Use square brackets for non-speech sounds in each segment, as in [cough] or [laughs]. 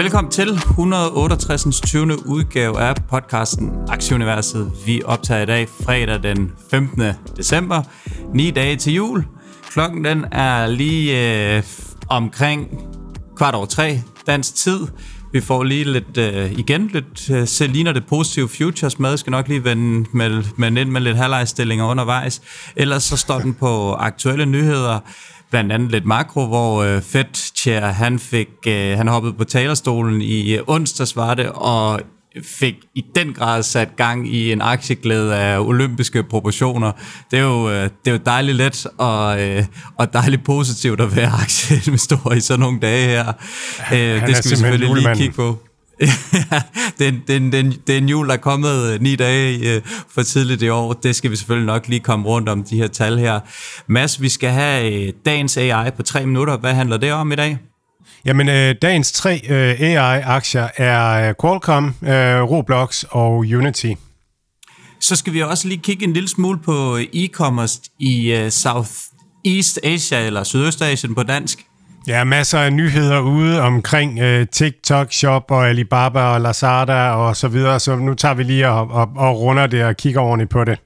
Velkommen til 168. 20. udgave af podcasten Aktieuniverset. Vi optager i dag fredag den 15. december, 9 dage til jul. Klokken den er lige øh, omkring kvart over tre dansk tid. Vi får lige lidt, øh, igen lidt, øh, så ligner det positive futures med. Jeg skal nok lige vende med, med, ind med lidt halvlejsstillinger undervejs. Ellers så står den på aktuelle nyheder blandt andet lidt makro, hvor øh, Fed Chair, han fik, øh, han hoppede på talerstolen i øh, onsdags var det, og fik i den grad sat gang i en aktieglæde af olympiske proportioner. Det er jo, øh, det er jo dejligt let og, øh, og dejligt positivt at være [laughs] aktieinvestor i sådan nogle dage her. Øh, det skal vi selvfølgelig lige kigge på. Det, er, det, er, det, er, en jul, der er kommet øh, ni dage øh, for tidligt i år. Det skal vi selvfølgelig nok lige komme rundt om, de her tal her. Mads, vi skal have øh, dagens AI på tre minutter. Hvad handler det om i dag? Jamen, øh, dagens tre øh, AI-aktier er Qualcomm, øh, Roblox og Unity. Så skal vi også lige kigge en lille smule på e-commerce i øh, South East Asia, eller Sydøstasien på dansk. Ja, masser af nyheder ude omkring øh, TikTok Shop og Alibaba og Lazada og så videre, så nu tager vi lige og, og, og runder det og kigger ordentligt på det.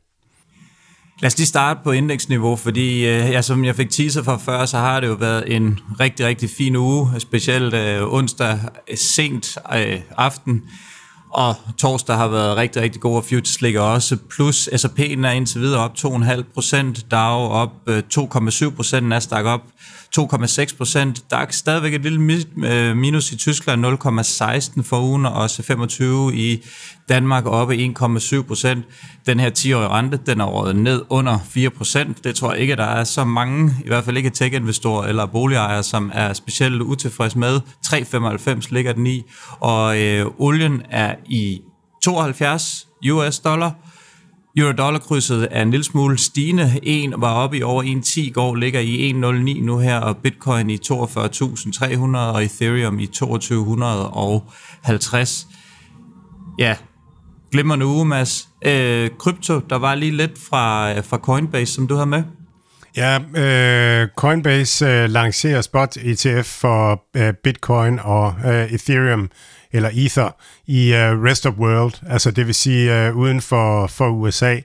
Lad os lige starte på indeksniveau, fordi øh, ja, som jeg fik teaser for før, så har det jo været en rigtig, rigtig fin uge, specielt øh, onsdag sent øh, aften. Og torsdag har været rigtig, rigtig god, og futures ligger også. Plus S&P'en er indtil videre op 2,5 procent, Dow op 2,7 øh, procent, Nasdaq op 2,6 procent. Der er stadigvæk et lille øh, minus i Tyskland, 0,16 for ugen, og også 25 i Danmark oppe 1,7 procent. Den her 10-årige rente, den er rådet ned under 4 procent. Det tror jeg ikke, der er så mange, i hvert fald ikke tech-investorer eller boligejere, som er specielt utilfredse med. 3,95 ligger den i, og øh, olien er i 72 US dollar, Euro-dollar-krydset er en lille smule stigende. En var oppe i over 1,10 går, ligger i 1,09 nu her, og bitcoin i 42.300 og Ethereum i 2250. Ja, glimrende uge, Mads. Øh, krypto, der var lige lidt fra, fra Coinbase, som du har med. Ja, øh, Coinbase øh, lancerer spot ETF for øh, Bitcoin og øh, Ethereum eller Ether i uh, rest of world, altså det vil sige uh, uden for, for USA.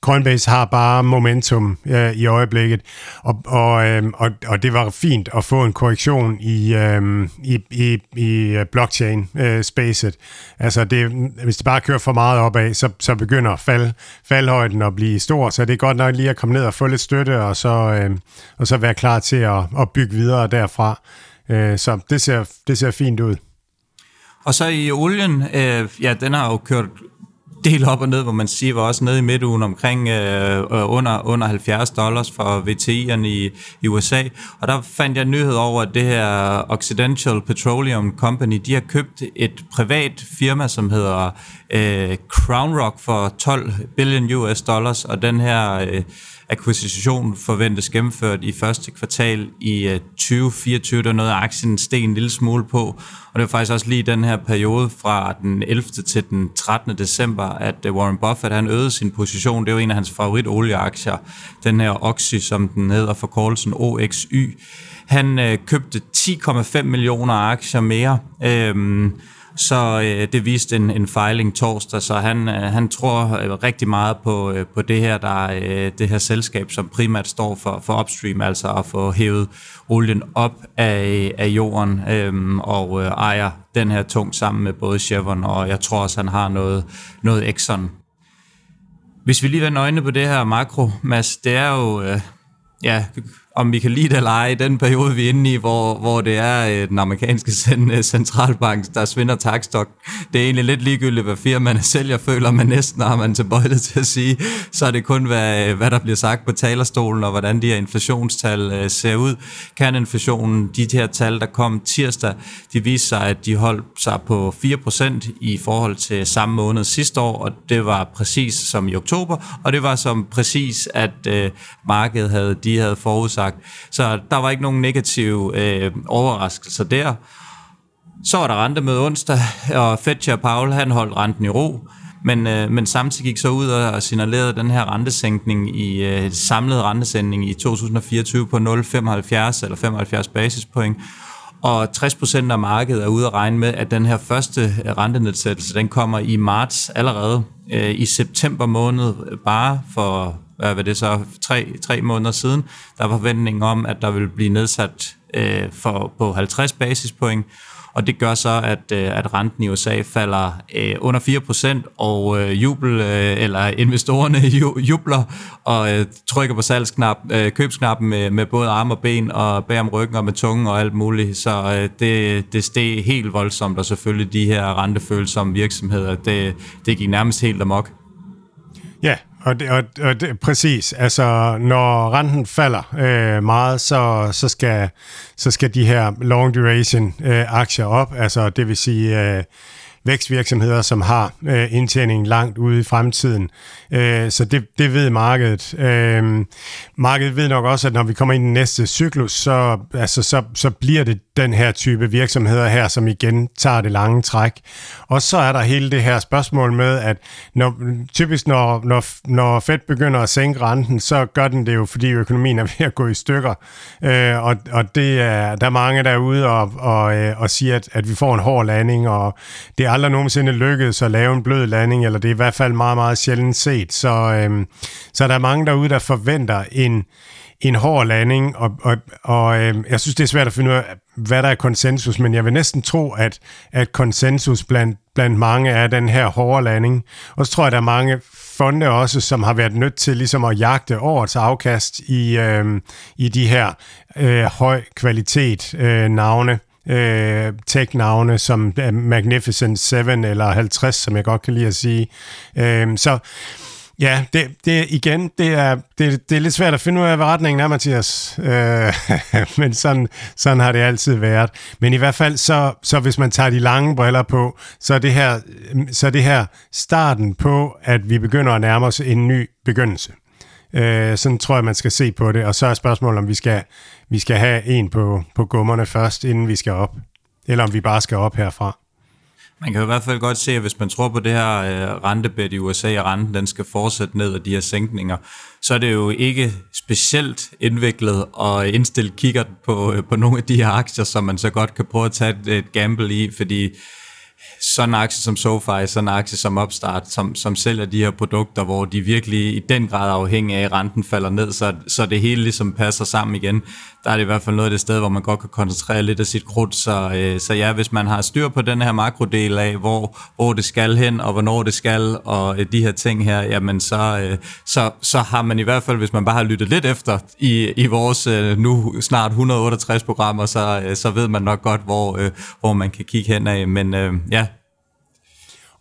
Coinbase har bare momentum uh, i øjeblikket, og, og, um, og, og det var fint at få en korrektion i, um, i, i, i blockchain-spacet. Uh, altså det, hvis det bare kører for meget opad, så, så begynder fald, faldhøjden at blive stor, så det er godt nok lige at komme ned og få lidt støtte, og så, um, og så være klar til at, at bygge videre derfra. Så det ser, det ser fint ud. Og så i olien, øh, ja, den har jo kørt del op og ned, hvor man siger, var også nede i midtugen omkring øh, øh under, under 70 dollars for VTI'erne i, i USA. Og der fandt jeg nyhed over, at det her Occidental Petroleum Company, de har købt et privat firma, som hedder øh, Crown Rock for 12 billion US dollars, og den her øh, akquisition forventes gennemført i første kvartal i 2024. Der er noget, aktien steg en lille smule på, og det var faktisk også lige den her periode fra den 11. til den 13. december, at øh, Warren Buffett han øgede sin position. Det er jo en af hans favoritolieaktier, den her Oxy, som den hedder for forkortelsen OXY. Han øh, købte 10,5 millioner aktier mere. Øh, så øh, det viste en, en fejling torsdag, så han, øh, han tror øh, rigtig meget på, øh, på det her der øh, det her selskab, som primært står for, for upstream, altså at få hævet olien op af, af jorden øh, og øh, ejer den her tungt sammen med både Chevron, og jeg tror også, han har noget, noget Exxon. Hvis vi lige vender øjnene på det her makro, Mads, det er jo... Øh, ja, om vi kan lide det eller ej, den periode, vi er inde i, hvor, hvor det er øh, den amerikanske [laughs] øh, centralbank, der svinder takstok. Det er egentlig lidt ligegyldigt, hvad firmaerne sælger, føler man næsten, har man tilbøjet til at sige. Så er det kun, hvad, hvad der bliver sagt på talerstolen, og hvordan de her inflationstal øh, ser ud. Kerninflationen, de her tal, der kom tirsdag, de viste sig, at de holdt sig på 4% i forhold til samme måned sidste år, og det var præcis som i oktober, og det var som præcis, at øh, markedet havde, de havde forudsat sagt. Så der var ikke nogen negative øh, overraskelser der. Så var der rente med onsdag, og Fetcher Paul han holdt renten i ro, men, øh, men samtidig gik så ud og signalerede den her rentesænkning i øh, samlet rentesænkning i 2024 på 0,75 eller 75 basispoint. Og 60% af markedet er ude at regne med, at den her første øh, rentenedsættelse, den kommer i marts allerede. Øh, I september måned, øh, bare for Øh, hvad var det så, tre, tre måneder siden, der var forventningen om, at der ville blive nedsat øh, for, på 50 basispoint, og det gør så, at, øh, at renten i USA falder øh, under 4%, og øh, jubel, øh, eller investorerne [laughs] jubler og øh, trykker på salgsknap, øh, købsknappen med, med både arme og ben, og bag om ryggen og med tungen og alt muligt. Så øh, det, det steg helt voldsomt, og selvfølgelig de her rentefølsomme virksomheder, det, det gik nærmest helt amok. Ja, og det, og, og det, præcis. Altså, når renten falder øh, meget, så, så, skal, så skal de her long duration øh, aktier op. Altså, det vil sige... Øh, vækstvirksomheder, som har øh, indtjening langt ude i fremtiden. Øh, så det, det ved markedet. Øh, markedet ved nok også, at når vi kommer ind i den næste cyklus, så, altså, så, så bliver det den her type virksomheder her, som igen tager det lange træk. Og så er der hele det her spørgsmål med, at når, typisk når, når, når Fed begynder at sænke renten, så gør den det jo, fordi økonomien er [laughs] ved at gå i stykker. Øh, og og det er, der er mange derude og, og, øh, og siger, at, at vi får en hård landing, og det aldrig nogensinde lykkedes at lave en blød landing, eller det er i hvert fald meget, meget sjældent set. Så, øhm, så der er mange derude, der forventer en en hård landing, og, og, og øhm, jeg synes, det er svært at finde ud af, hvad der er konsensus, men jeg vil næsten tro, at, at konsensus blandt, blandt mange er den her hårde landing. Og så tror jeg, der er mange fonde også, som har været nødt til ligesom at jagte årets afkast i, øh, i de her øh, høj kvalitet øh, navne. Øh, tech-navne som øh, Magnificent 7 eller 50, som jeg godt kan lide at sige. Øh, så Ja, det, det igen, det er, det, det er lidt svært at finde ud af, hvad retningen er, Mathias. Øh, [laughs] men sådan, sådan har det altid været. Men i hvert fald, så, så hvis man tager de lange briller på, så er, det her, så er det her starten på, at vi begynder at nærme os en ny begyndelse. Øh, sådan tror jeg, man skal se på det. Og så er spørgsmålet, om vi skal, vi skal have en på, på gummerne først, inden vi skal op. Eller om vi bare skal op herfra. Man kan i hvert fald godt se, at hvis man tror på det her øh, rentebed i USA, og renten den skal fortsætte ned af de her sænkninger, så er det jo ikke specielt indviklet at indstille kigger på, øh, på nogle af de her aktier, som man så godt kan prøve at tage et, et gamble i, fordi sådan en aktie som SoFi, sådan en aktie som Upstart, som, som sælger de her produkter, hvor de virkelig i den grad er afhængige af, at renten falder ned, så, så det hele ligesom passer sammen igen. Der er det i hvert fald noget af det sted, hvor man godt kan koncentrere lidt af sit krudt. Så, øh, så ja, hvis man har styr på den her makrodel af, hvor, hvor det skal hen, og hvornår det skal, og øh, de her ting her, jamen så, øh, så, så har man i hvert fald, hvis man bare har lyttet lidt efter i, i vores øh, nu snart 168 programmer, så, øh, så ved man nok godt, hvor, øh, hvor man kan kigge hen af. Men øh, ja,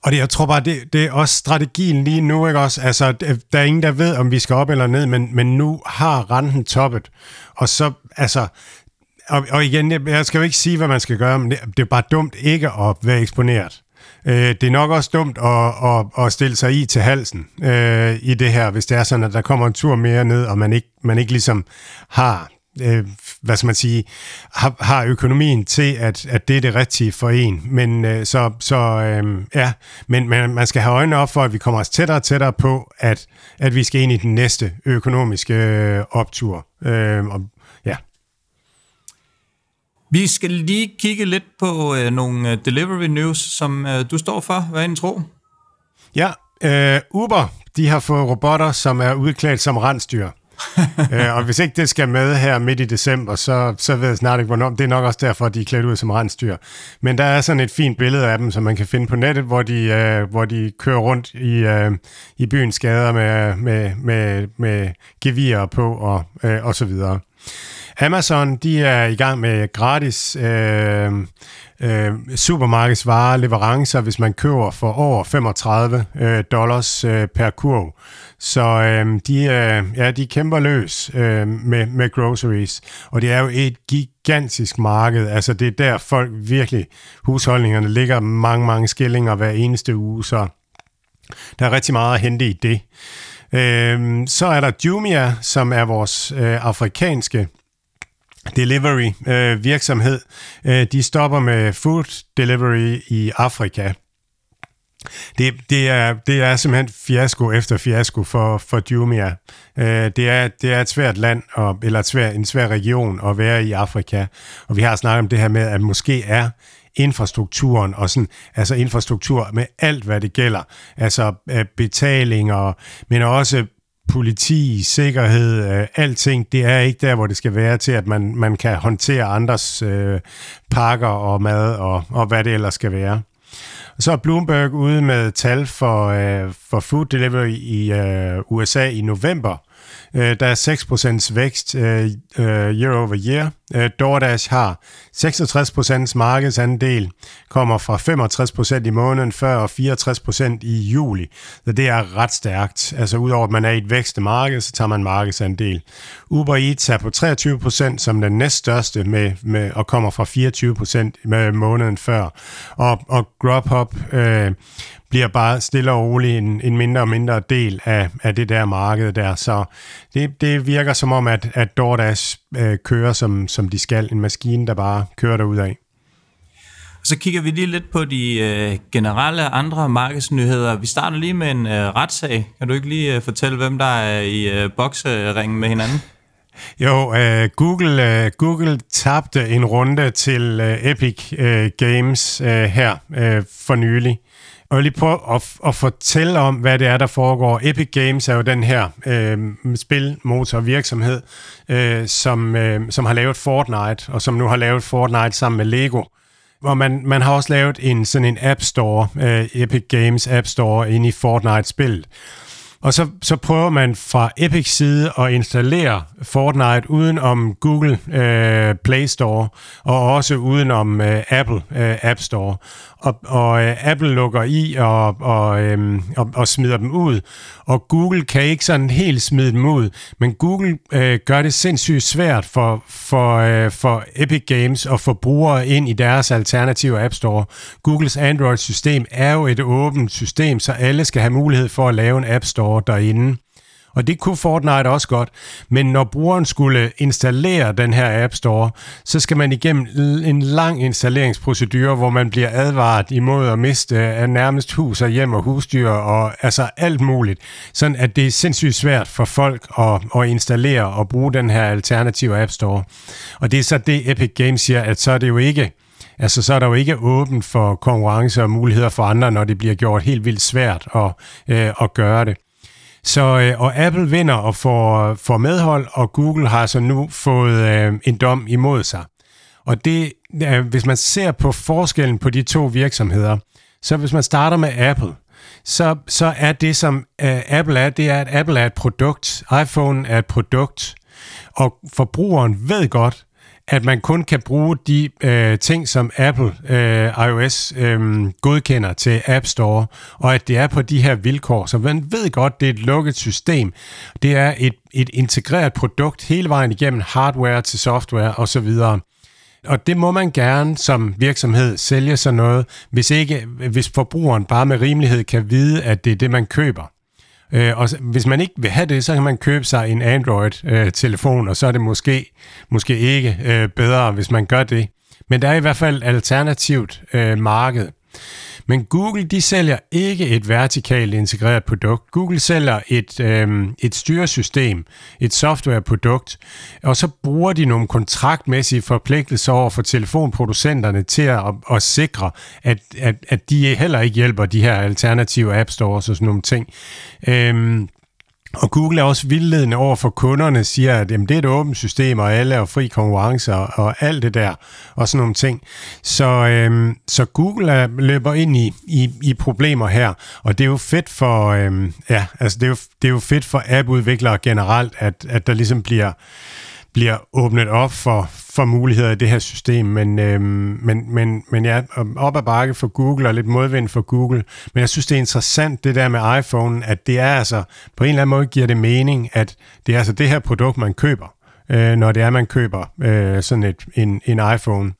og det, jeg tror bare, det, det er også strategien lige nu, ikke også? Altså, der er ingen, der ved, om vi skal op eller ned, men, men nu har renten toppet. Og så, altså, og, og igen, jeg skal jo ikke sige, hvad man skal gøre, men det, det er bare dumt ikke at være eksponeret. Øh, det er nok også dumt at, at, at stille sig i til halsen øh, i det her, hvis det er sådan, at der kommer en tur mere ned, og man ikke, man ikke ligesom har øh, hvad skal man sige, har, har økonomien til, at, at det er det rigtige for en. Men øh, så, så øh, ja, men, men man skal have øjnene op for, at vi kommer os tættere og tættere på, at, at vi skal ind i den næste økonomiske øh, optur. Øh, og, ja. Vi skal lige kigge lidt på øh, nogle øh, delivery news, som øh, du står for. Hvad er en tro? Ja, øh, Uber, de har fået robotter, som er udklædt som rensdyr. [laughs] øh, og hvis ikke det skal med her midt i december, så, så ved jeg snart ikke, hvornår. Det er nok også derfor, at de er klædt ud som rensdyr. Men der er sådan et fint billede af dem, som man kan finde på nettet, hvor de, øh, hvor de kører rundt i, øh, i byens gader med, med, med, med gevier på og, øh, og så videre. Amazon, de er i gang med gratis øh, øh, supermarkedsvarer, leverancer, hvis man køber for over 35 øh, dollars øh, per kurv. Så øh, de, øh, ja, de kæmper løs øh, med, med groceries, og det er jo et gigantisk marked. Altså det er der folk virkelig, husholdningerne ligger mange, mange skillinger hver eneste uge, så der er rigtig meget at hente i det. Øh, så er der Jumia, som er vores øh, afrikanske delivery øh, virksomhed. Øh, de stopper med food delivery i Afrika. Det, det, er, det er simpelthen fiasko efter fiasko for, for Jumia. Øh, det, er, det er et svært land, og, eller et svær, en svær region at være i Afrika. Og vi har snakket om det her med, at måske er infrastrukturen og sådan, altså infrastruktur med alt, hvad det gælder. Altså øh, betalinger, men også politi, sikkerhed, øh, alting, det er ikke der, hvor det skal være til, at man, man kan håndtere andres øh, pakker og mad og, og hvad det ellers skal være. Så er Bloomberg ude med tal for, øh, for food delivery i øh, USA i november, Øh, der er 6% vækst øh, øh, year over year. Øh, DoorDash har 66% markedsandel, kommer fra 65% i måneden før og 64% i juli. Så det er ret stærkt. Altså udover at man er i et vækste marked, så tager man markedsandel. Uber Eats er på 23% som den næststørste med, med, og kommer fra 24% med måneden før. Og, og Grubhub øh, bliver bare stille og roligt en, en mindre og mindre del af, af det der marked der. Så det, det virker som om, at, at DoorDash øh, kører som, som de skal. En maskine, der bare kører af. Så kigger vi lige lidt på de øh, generelle andre markedsnyheder. Vi starter lige med en øh, retssag. Kan du ikke lige øh, fortælle, hvem der er i øh, bokseringen med hinanden? Jo, uh, Google, uh, Google tabte en runde til uh, Epic uh, Games uh, her uh, for nylig. Og vil lige prøve at, at fortælle om, hvad det er, der foregår. Epic Games er jo den her øh, spilmotorvirksomhed, øh, som, øh, som har lavet Fortnite, og som nu har lavet Fortnite sammen med Lego. Og man, man har også lavet en sådan en App Store, øh, Epic Games App Store, inde i Fortnite-spillet. Og så, så prøver man fra Epic side at installere Fortnite uden om Google øh, Play Store, og også uden om øh, Apple øh, App Store og, og øh, Apple lukker i og, og, øh, og, og smider dem ud. Og Google kan ikke sådan helt smide dem ud, men Google øh, gør det sindssygt svært for, for, øh, for Epic Games at få brugere ind i deres alternative App Store. Googles Android-system er jo et åbent system, så alle skal have mulighed for at lave en App Store derinde. Og det kunne Fortnite også godt. Men når brugeren skulle installere den her App Store, så skal man igennem en lang installeringsprocedure, hvor man bliver advaret imod at miste af nærmest hus og hjem og husdyr og altså alt muligt. Sådan at det er sindssygt svært for folk at, at installere og bruge den her alternative App Store. Og det er så det, Epic Games siger, at så er det jo ikke Altså, så er der jo ikke åbent for konkurrence og muligheder for andre, når det bliver gjort helt vildt svært at, øh, at gøre det. Så, øh, og Apple vinder og får, får medhold, og Google har så nu fået øh, en dom imod sig. Og det, øh, hvis man ser på forskellen på de to virksomheder, så hvis man starter med Apple, så, så er det, som øh, Apple er, det er, at Apple er et produkt. iPhone er et produkt. Og forbrugeren ved godt, at man kun kan bruge de øh, ting, som Apple øh, iOS øh, godkender til App Store, og at det er på de her vilkår. Så man ved godt, det er et lukket system. Det er et, et integreret produkt hele vejen igennem hardware til software osv. Og det må man gerne som virksomhed sælge sådan noget, hvis ikke hvis forbrugeren bare med rimelighed kan vide, at det er det, man køber. Øh, og hvis man ikke vil have det, så kan man købe sig en Android-telefon, øh, og så er det måske, måske ikke øh, bedre, hvis man gør det. Men der er i hvert fald et alternativt øh, marked. Men Google, de sælger ikke et vertikalt integreret produkt. Google sælger et, øh, et styresystem, et softwareprodukt, og så bruger de nogle kontraktmæssige forpligtelser over for telefonproducenterne til at, at, at sikre, at, at, at de heller ikke hjælper de her alternative app stores og sådan nogle ting. Øh, og Google er også vildledende over for kunderne, siger, at jamen, det er et åbent system, og alle er fri konkurrence og, og alt det der, og sådan nogle ting. Så, øhm, så Google er, løber ind i, i, i problemer her, og det er jo fedt for, øhm, ja, altså det er jo, det er jo fedt for app-udviklere generelt, at, at der ligesom bliver bliver åbnet op for, for muligheder i det her system. Men, øh, men, men, men ja, op ad bakke for Google og lidt modvind for Google. Men jeg synes, det er interessant det der med iPhone, at det er altså, på en eller anden måde giver det mening, at det er altså det her produkt, man køber, øh, når det er, man køber øh, sådan et, en, en iPhone.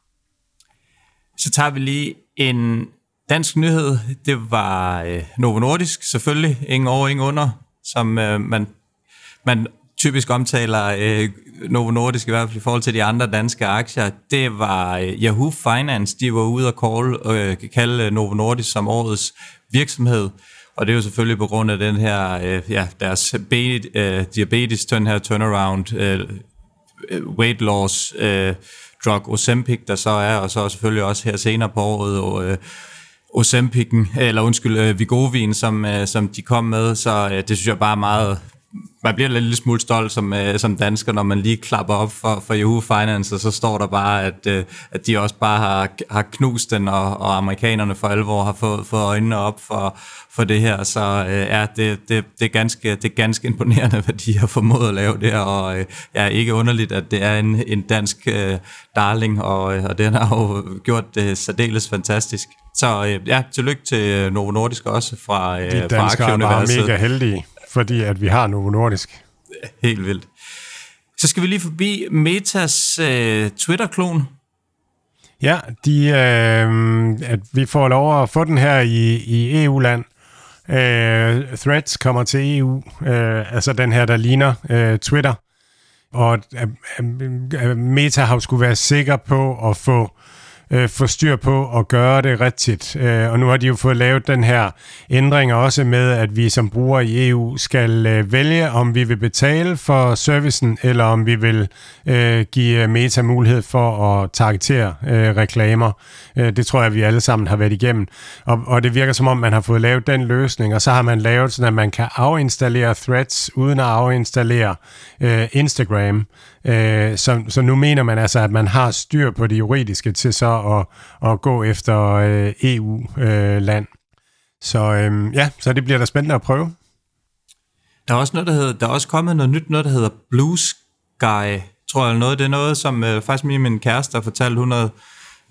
Så tager vi lige en dansk nyhed. Det var øh, Novo Nordisk, selvfølgelig. Ingen over, ingen under, som øh, man, man typisk omtaler øh, Novo Nordisk, i hvert fald i forhold til de andre danske aktier. Det var øh, Yahoo Finance, de var ude at call, øh, kalde øh, Novo Nordisk som årets virksomhed. Og det er jo selvfølgelig på grund af den her, øh, ja, deres be, øh, diabetes, den her turnaround, øh, øh, weight loss, øh, drug Ozempic, der så er, og så selvfølgelig også her senere på året, og, øh, Ozempic'en, eller undskyld, øh, Vigovin, som, øh, som de kom med, så øh, det synes jeg bare er meget, man bliver lidt lille smule stolt som, øh, som dansker, når man lige klapper op for, for Yahoo Finance, og så står der bare, at, øh, at de også bare har, har knust den, og, og amerikanerne for alvor har fået, fået øjnene op for, for det her. Så øh, ja, det, det, det, er ganske, det er ganske imponerende, hvad de har formået at lave det her, og øh, ja, ikke underligt, at det er en, en dansk øh, darling, og, øh, og den har jo gjort det særdeles fantastisk. Så øh, ja, tillykke til Novo Nordisk også fra, øh, De danskere fra er mega heldige fordi at vi har Novo Nordisk. Helt vildt. Så skal vi lige forbi Metas øh, Twitter-klon. Ja, de, øh, at vi får lov at få den her i, i EU-land. Øh, Threads kommer til EU, øh, altså den her, der ligner øh, Twitter. Og øh, øh, Meta har skulle være sikker på at få øh, Øh, få styr på at gøre det rigtigt. Øh, og nu har de jo fået lavet den her ændring også med, at vi som brugere i EU skal øh, vælge, om vi vil betale for servicen, eller om vi vil øh, give øh, Meta mulighed for at targetere øh, reklamer. Øh, det tror jeg, vi alle sammen har været igennem. Og, og det virker som om, man har fået lavet den løsning, og så har man lavet sådan, at man kan afinstallere threads uden at afinstallere øh, Instagram. Øh, så, så nu mener man altså, at man har styr på det juridiske til så at, at gå efter øh, EU-land. Øh, så øh, ja, så det bliver da spændende at prøve. Der er også noget, der hedder, der er også kommet noget nyt, noget der hedder Blue Sky, tror jeg, noget. Det er noget, som øh, faktisk min, min kæreste har fortalt, hun havde,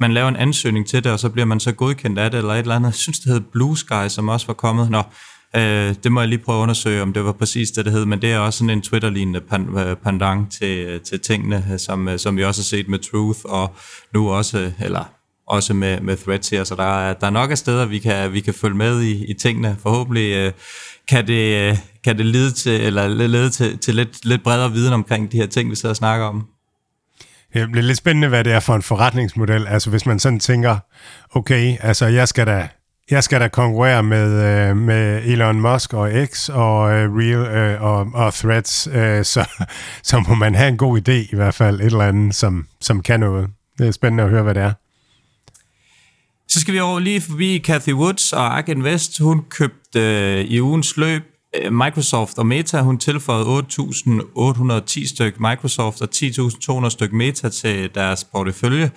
man laver en ansøgning til det, og så bliver man så godkendt af det, eller et eller andet. Jeg synes, det hedder Blue Sky, som også var kommet. Nå, Øh, det må jeg lige prøve at undersøge, om det var præcis det, det hed, men det er også sådan en Twitter-lignende øh, pandang til, øh, til tingene, som, øh, som vi også har set med Truth, og nu også, eller også med, med Threads her, så der er, der er nok af steder, vi kan, vi kan følge med i, i tingene. Forhåbentlig øh, kan, det, kan det lede til, eller lede til, til lidt, lidt bredere viden omkring de her ting, vi sidder og snakker om. Det bliver lidt spændende, hvad det er for en forretningsmodel. Altså hvis man sådan tænker, okay, altså jeg skal da jeg skal da konkurrere med, øh, med Elon Musk og X og øh, Real øh, og, og Threads, øh, så, [laughs] så må man have en god idé i hvert fald, et eller andet, som, som kan noget. Det er spændende at høre, hvad det er. Så skal vi over lige forbi Cathy Woods og Ark Invest. Hun købte øh, i ugens løb øh, Microsoft og Meta. Hun tilføjede 8.810 styk Microsoft og 10.200 styk Meta til deres portefølje.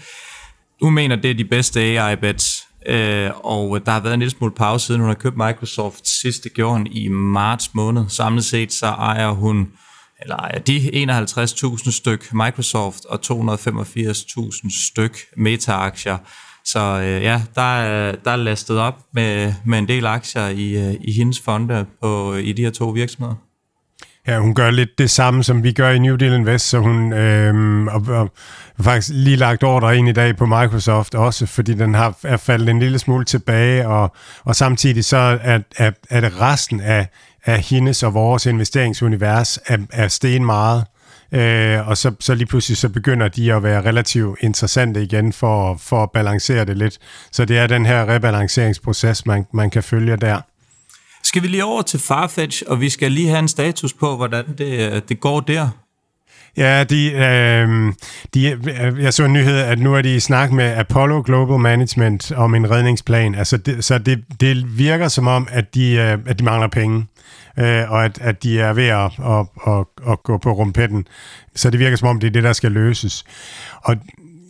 Hun mener, det er de bedste AI-bets Øh, og der har været en lille smule pause, siden hun har købt Microsoft sidste gjorde hun i marts måned. Samlet set så ejer hun eller ejer de 51.000 styk Microsoft og 285.000 styk Meta-aktier. Så øh, ja, der er, der er lastet op med, med en del aktier i, øh, i hendes fonde på, i de her to virksomheder. Ja, hun gør lidt det samme, som vi gør i New Deal Invest, så hun øh, og, og faktisk lige lagt ordre ind i dag på Microsoft også, fordi den har er faldet en lille smule tilbage, og, og samtidig så er, er, er det resten af, af hendes og vores investeringsunivers er, er sten meget. Øh, og så, så lige pludselig så begynder de at være relativt interessante igen for, for at balancere det lidt. Så det er den her rebalanceringsproces, man, man kan følge der. Skal vi lige over til Farfetch, og vi skal lige have en status på, hvordan det, det går der? Ja, de, øh, de, øh, jeg så en nyhed, at nu er de i snak med Apollo Global Management om en redningsplan. Altså det, så det, det virker som om, at de, øh, at de mangler penge, øh, og at, at de er ved at, at, at, at gå på rumpetten. Så det virker som om, det er det, der skal løses. Og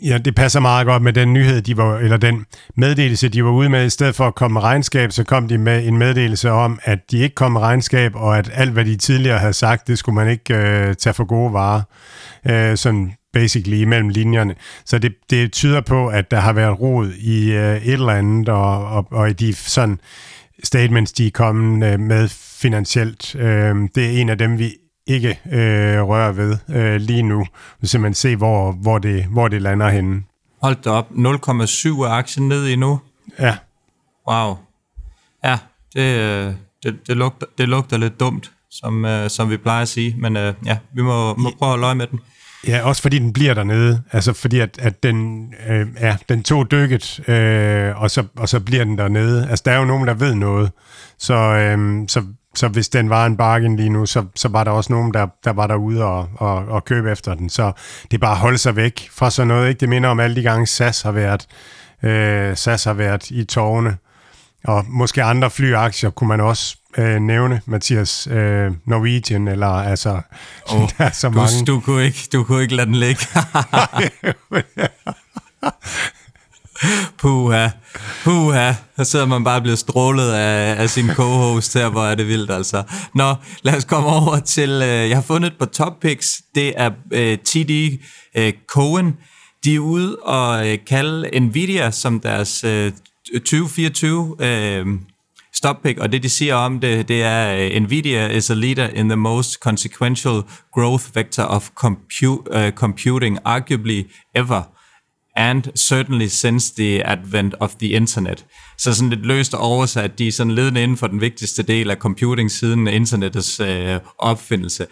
Ja, det passer meget godt med den nyhed, de var, eller den meddelelse, de var ude med. I stedet for at komme med regnskab, så kom de med en meddelelse om, at de ikke kom med regnskab, og at alt, hvad de tidligere havde sagt, det skulle man ikke øh, tage for gode varer. Øh, sådan basically imellem linjerne. Så det, det tyder på, at der har været rod i øh, et eller andet, og, og, og i de sådan statements, de er kommet øh, med finansielt. Øh, det er en af dem, vi ikke øh, rører ved øh, lige nu. Vi simpelthen se, hvor, hvor, det, hvor det lander henne. Hold da op. 0,7 er aktien ned endnu. Ja. Wow. Ja, det, øh, det, det, lugter, det lugter lidt dumt, som, øh, som vi plejer at sige. Men øh, ja, vi må, må prøve at løje med den. Ja, også fordi den bliver dernede. Altså fordi, at, at den, øh, ja, den tog dykket, øh, og, så, og så bliver den dernede. Altså der er jo nogen, der ved noget. Så, øh, så så hvis den var en bargain lige nu, så, så var der også nogen, der, der var derude og, og, og købe efter den. Så det er bare at holde sig væk fra sådan noget. Ikke? Det minder om alle de gange, SAS har været, øh, SAS har været i tårne. Og måske andre flyaktier kunne man også øh, nævne, Mathias, øh, Norwegian, eller altså, oh, [laughs] der er så du, mange. Du kunne, ikke, du kunne ikke lade den ligge. [laughs] Puha, puha. Så sidder man bare og bliver strålet af, af sin co-host her, hvor er det vildt altså. Nå, lad os komme over til, øh, jeg har fundet et par top picks. Det er øh, TD øh, Cohen. De er ude og øh, kalde Nvidia som deres øh, 2024 øh, stop pick, og det de siger om det, det er, øh, Nvidia is a leader in the most consequential growth vector of compu- uh, computing arguably ever and certainly since the advent of the internet. Så sådan lidt løst oversat, de er sådan ledende inden for den vigtigste del af computing siden internettets øh, opfindelse.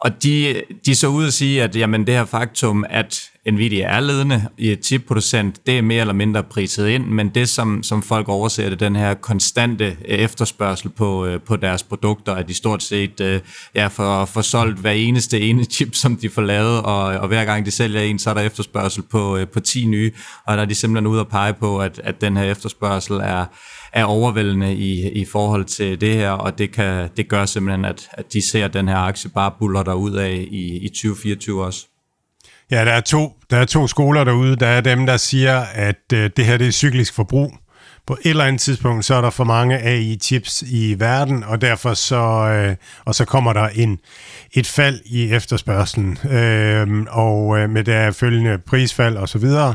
Og de, de så ud at sige, at jamen, det her faktum, at Nvidia er ledende i et chipproducent, det er mere eller mindre priset ind, men det, som, som folk overser, det den her konstante øh, efterspørgsel på, øh, på deres produkter, at de stort set øh, ja, får, får solgt hver eneste ene chip, som de får lavet, og, og hver gang de sælger en, så er der efterspørgsel på, på 10 nye, og der er de simpelthen ude at pege på, at, at den her efterspørgsel er, er overvældende i, i forhold til det her, og det, kan, det gør simpelthen, at, at de ser den her aktie bare buller der ud af i, i 2024 også. Ja, der er, to, der er to skoler derude. Der er dem, der siger, at øh, det her det er cyklisk forbrug. På et eller andet tidspunkt, så er der for mange AI-chips i verden, og derfor så, øh, og så kommer der en, et fald i efterspørgselen, øh, og øh, med der følgende prisfald og så videre.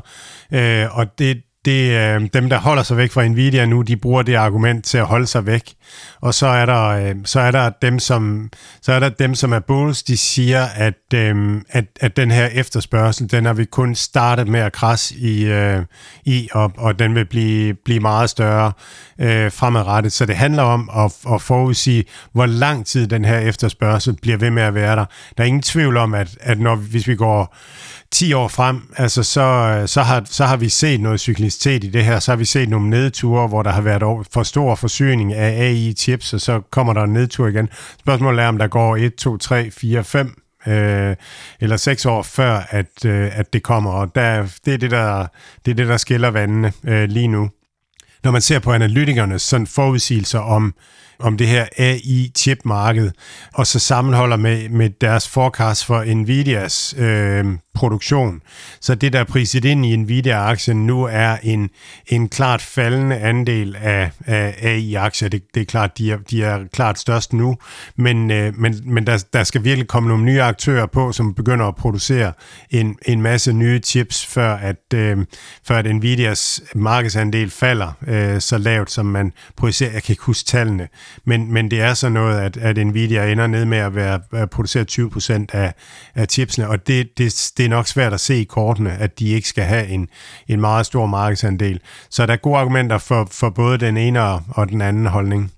Øh, og det, det, øh, dem, der holder sig væk fra Nvidia nu, de bruger det argument til at holde sig væk. Og så er der, øh, så er der dem, som så er der dem, som er bulls, de siger, at, øh, at, at den her efterspørgsel, den har vi kun startet med at krasse i, øh, i og, og den vil blive, blive meget større øh, fremadrettet. Så det handler om at, at forudsige, hvor lang tid den her efterspørgsel bliver ved med at være der. Der er ingen tvivl om, at, at når, hvis vi går 10 år frem, altså så, øh, så, har, så har vi set noget cyklicitet i det her, så har vi set nogle nedture, hvor der har været for stor forsyning af AI-chips, og så kommer der en nedtur igen. Spørgsmålet er, om der går 1, 2, 3, 4, 5 øh, eller 6 år før, at, øh, at det kommer, og der, det, er det, der, det er det, der skiller vandene øh, lige nu. Når man ser på analytikernes sådan forudsigelser om om det her AI-chipmarked, og så sammenholder med, med deres forecast for Nvidias øh, produktion. Så det, der er priset ind i Nvidia-aktien nu, er en, en klart faldende andel af, af AI-aktier. Det, det er klart, de er, de er klart størst nu, men, øh, men, men der, der skal virkelig komme nogle nye aktører på, som begynder at producere en, en masse nye chips, før at, øh, før at Nvidias markedsandel falder øh, så lavt, som man producerer. Jeg kan ikke huske tallene, men, men det er så noget, at, at Nvidia ender ned med at være at producere 20% af, af chipsene, og det, det, det er nok svært at se i kortene, at de ikke skal have en, en meget stor markedsandel. Så der er gode argumenter for, for både den ene og, den anden holdning.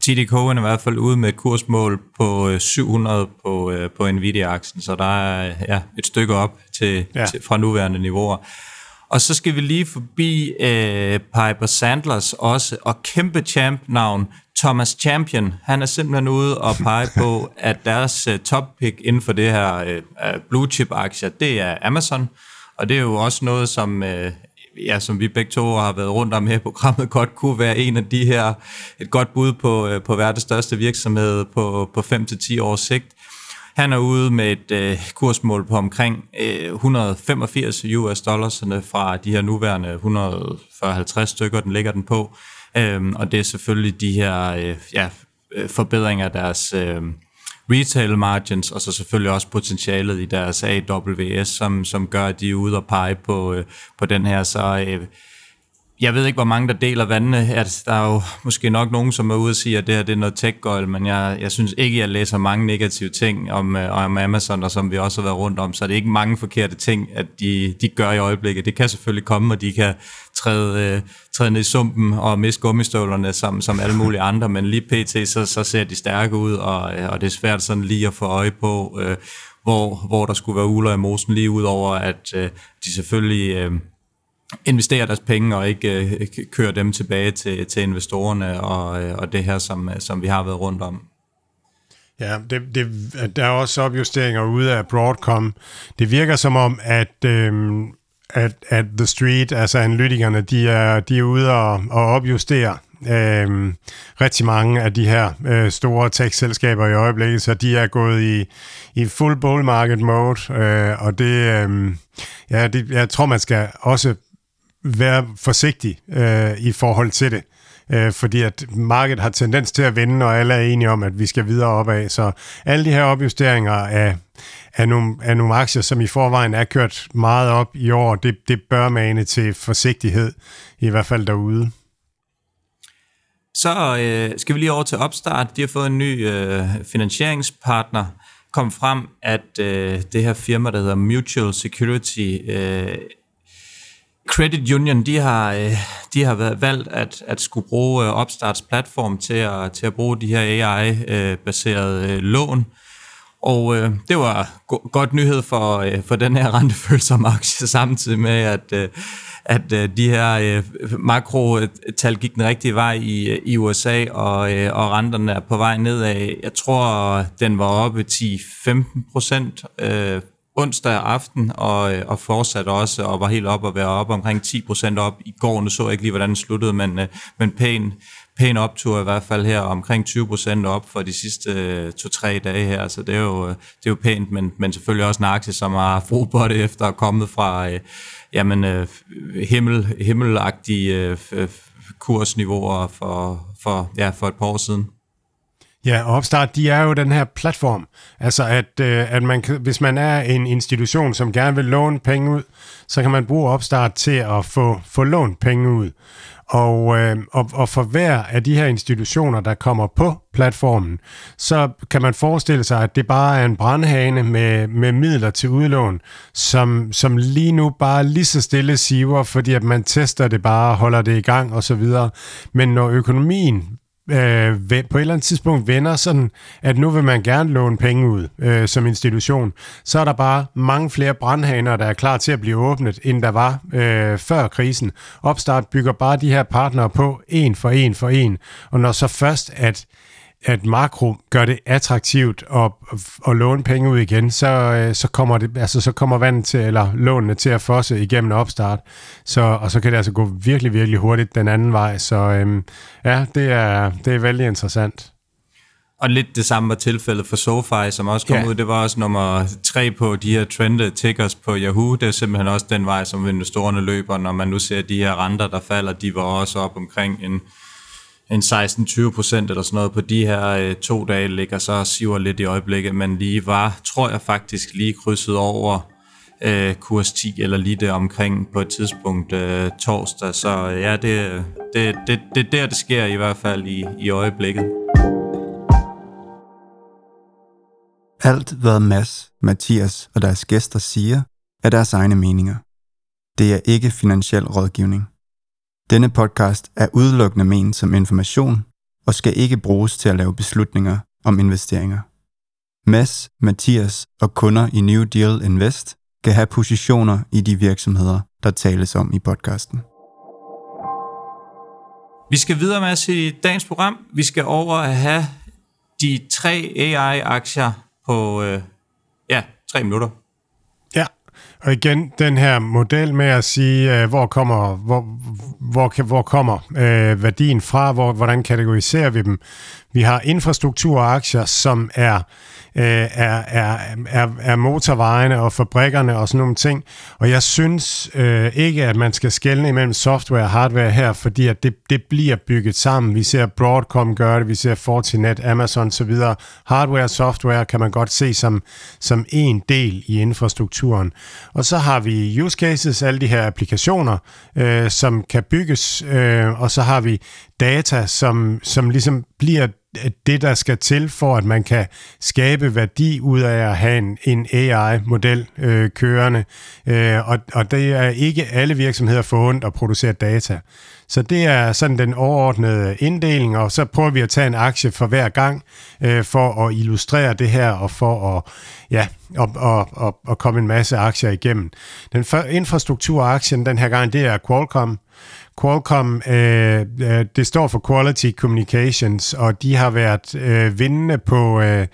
TD Cohen er i hvert fald ude med et kursmål på 700 øh, på, øh, på Nvidia-aktien, så der er ja, et stykke op til, ja. til, fra nuværende niveauer. Og så skal vi lige forbi øh, Piper Sandlers også, og kæmpe champ-navn Thomas Champion, han er simpelthen ude og pege på, [laughs] at deres øh, top pick inden for det her øh, blue chip aktier, det er Amazon. Og det er jo også noget, som, øh, ja, som vi begge to har været rundt om her i programmet, godt kunne være en af de her, et godt bud på, øh, på verdens største virksomhed på, på 5-10 års sigt. Han er ude med et øh, kursmål på omkring øh, 185 US dollars fra de her nuværende 150 stykker, den ligger den på. Øhm, og det er selvfølgelig de her øh, ja, øh, forbedringer af deres øh, retail margins, og så selvfølgelig også potentialet i deres AWS, som, som gør, at de er ude og pege på, øh, på den her. Så øh, jeg ved ikke, hvor mange der deler vandene. At der er jo måske nok nogen, som er ude og sige, at det her det er noget tech men jeg, jeg synes ikke, jeg læser mange negative ting om, øh, om Amazon, og som vi også har været rundt om, så det er ikke mange forkerte ting, at de, de gør i øjeblikket. Det kan selvfølgelig komme, og de kan træde, øh, træde ned i sumpen og miste gummistøvlerne som, som alle mulige andre, men lige pt. så, så ser de stærke ud, og, øh, og det er svært sådan lige at få øje på, øh, hvor, hvor der skulle være uler i mosen, lige ud over, at øh, de selvfølgelig... Øh, investere deres penge og ikke øh, køre dem tilbage til, til investorerne og, øh, og det her, som, øh, som vi har været rundt om. Ja, det, det, der er også opjusteringer ude af Broadcom. Det virker som om, at, øh, at, at The Street, altså analytikerne, de er, de er ude og, og opjustere øh, rigtig mange af de her øh, store tech-selskaber i øjeblikket, så de er gået i, i full bull market mode, øh, og det, øh, ja, det, jeg tror, man skal også være forsigtig øh, i forhold til det. Øh, fordi at markedet har tendens til at vende, og alle er enige om, at vi skal videre opad. Så alle de her opjusteringer af, af, nogle, af nogle aktier, som i forvejen er kørt meget op i år, det, det bør mane til forsigtighed, i hvert fald derude. Så øh, skal vi lige over til Opstart. De har fået en ny øh, finansieringspartner. Kom frem, at øh, det her firma, der hedder Mutual Security, øh, Credit Union, de har, øh, de har været valgt at, at skulle bruge Upstarts Opstarts platform til at, til at bruge de her AI-baserede øh, lån. Og øh, det var go- godt nyhed for, øh, for den her [laughs] rentefølsomme aktie, samtidig med, at, øh, at øh, de her øh, makrotal gik den rigtige vej i, i USA, og, øh, og renterne er på vej nedad. Jeg tror, den var oppe 10-15 procent øh, onsdag aften, og, øh, og fortsatte også, og var helt op og være op omkring 10% op. I går, nu så jeg ikke lige, hvordan det sluttede, men, øh, men pæn, pæn optur i hvert fald her, omkring 20% op for de sidste øh, to-tre dage her, så det er jo, øh, det er jo pænt, men, men selvfølgelig også en aktie, som har brug på det efter at komme fra øh, jamen, himmel, himmelagtige øh, kursniveauer for, for, ja, for et par år siden. Ja, og Opstart, de er jo den her platform. Altså, at, øh, at man, hvis man er en institution, som gerne vil låne penge ud, så kan man bruge Opstart til at få, få lånt penge ud. Og, øh, og, og for hver af de her institutioner, der kommer på platformen, så kan man forestille sig, at det bare er en brandhane med, med midler til udlån, som, som lige nu bare lige så stille siver, fordi at man tester det bare, holder det i gang osv. Men når økonomien øh, på et eller andet tidspunkt vender sådan, at nu vil man gerne låne penge ud øh, som institution, så er der bare mange flere brandhaner, der er klar til at blive åbnet, end der var øh, før krisen. Opstart bygger bare de her partnere på, en for en for en, og når så først, at at makro gør det attraktivt at, at låne penge ud igen, så, øh, så, kommer det, altså, så kommer vandet til, eller lånene til at fosse igennem opstart. Så, og så kan det altså gå virkelig, virkelig hurtigt den anden vej. Så øhm, ja, det er, det er vældig interessant. Og lidt det samme var tilfældet for SoFi, som også kom ja. ud. Det var også nummer tre på de her trended tickers på Yahoo. Det er simpelthen også den vej, som investorerne løber, når man nu ser de her renter, der falder. De var også op omkring en en 16-20 procent eller sådan noget på de her øh, to dage, ligger så siver lidt i øjeblikket, men lige var, tror jeg faktisk, lige krydset over øh, kurs 10 eller lige der omkring på et tidspunkt øh, torsdag. Så øh, ja, det, det, det, det er der, det sker i hvert fald i, i øjeblikket. Alt, hvad Mads, Mathias og deres gæster siger, er deres egne meninger. Det er ikke finansiel rådgivning. Denne podcast er udelukkende ment som information og skal ikke bruges til at lave beslutninger om investeringer. Mads, Mathias og kunder i New Deal Invest kan have positioner i de virksomheder, der tales om i podcasten. Vi skal videre med at se dagens program. Vi skal over at have de tre AI-aktier på øh, ja, tre minutter. Og igen, den her model med at sige, øh, hvor kommer, hvor, hvor, hvor kommer øh, værdien fra, hvor, hvordan kategoriserer vi dem. Vi har infrastrukturaktier, som er øh, er, er, er, er motorvejene og fabrikkerne og sådan nogle ting. Og jeg synes øh, ikke, at man skal skelne imellem software og hardware her, fordi at det, det bliver bygget sammen. Vi ser Broadcom gøre det, vi ser Fortinet, Amazon osv. Hardware og software kan man godt se som, som en del i infrastrukturen. Og så har vi use cases, alle de her applikationer, øh, som kan bygges, øh, og så har vi data, som, som ligesom bliver det, der skal til for, at man kan skabe værdi ud af at have en, en AI-model øh, kørende. Øh, og, og det er ikke alle virksomheder forundt at producere data. Så det er sådan den overordnede inddeling, og så prøver vi at tage en aktie for hver gang, øh, for at illustrere det her, og for at, ja, og, og, og, og komme en masse aktier igennem. Den infrastrukturaktien den her gang, det er Qualcomm, Qualcomm, øh, øh, det står for Quality Communications, og de har været øh, vindende på, øh,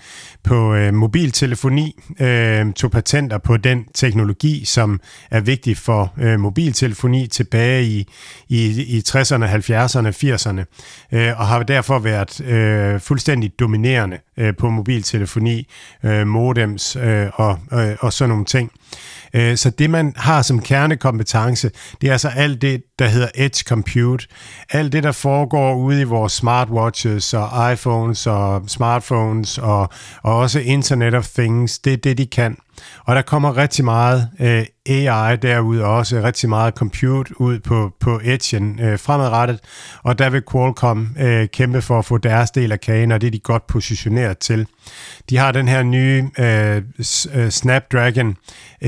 på øh, mobiltelefoni, øh, tog patenter på den teknologi, som er vigtig for øh, mobiltelefoni tilbage i, i, i 60'erne, 70'erne, 80'erne, øh, og har derfor været øh, fuldstændig dominerende øh, på mobiltelefoni, øh, modems øh, og, øh, og sådan nogle ting. Øh, så det, man har som kernekompetence, det er altså alt det, der hedder edge compute. Alt det, der foregår ude i vores smartwatches og iPhones og smartphones og, og også Internet of Things, det er det, de kan. Og der kommer rigtig meget øh, AI derud, og også rigtig meget compute ud på, på Edge'en øh, fremadrettet, og der vil Qualcomm øh, kæmpe for at få deres del af kagen, og det er de godt positioneret til. De har den her nye øh, øh Snapdragon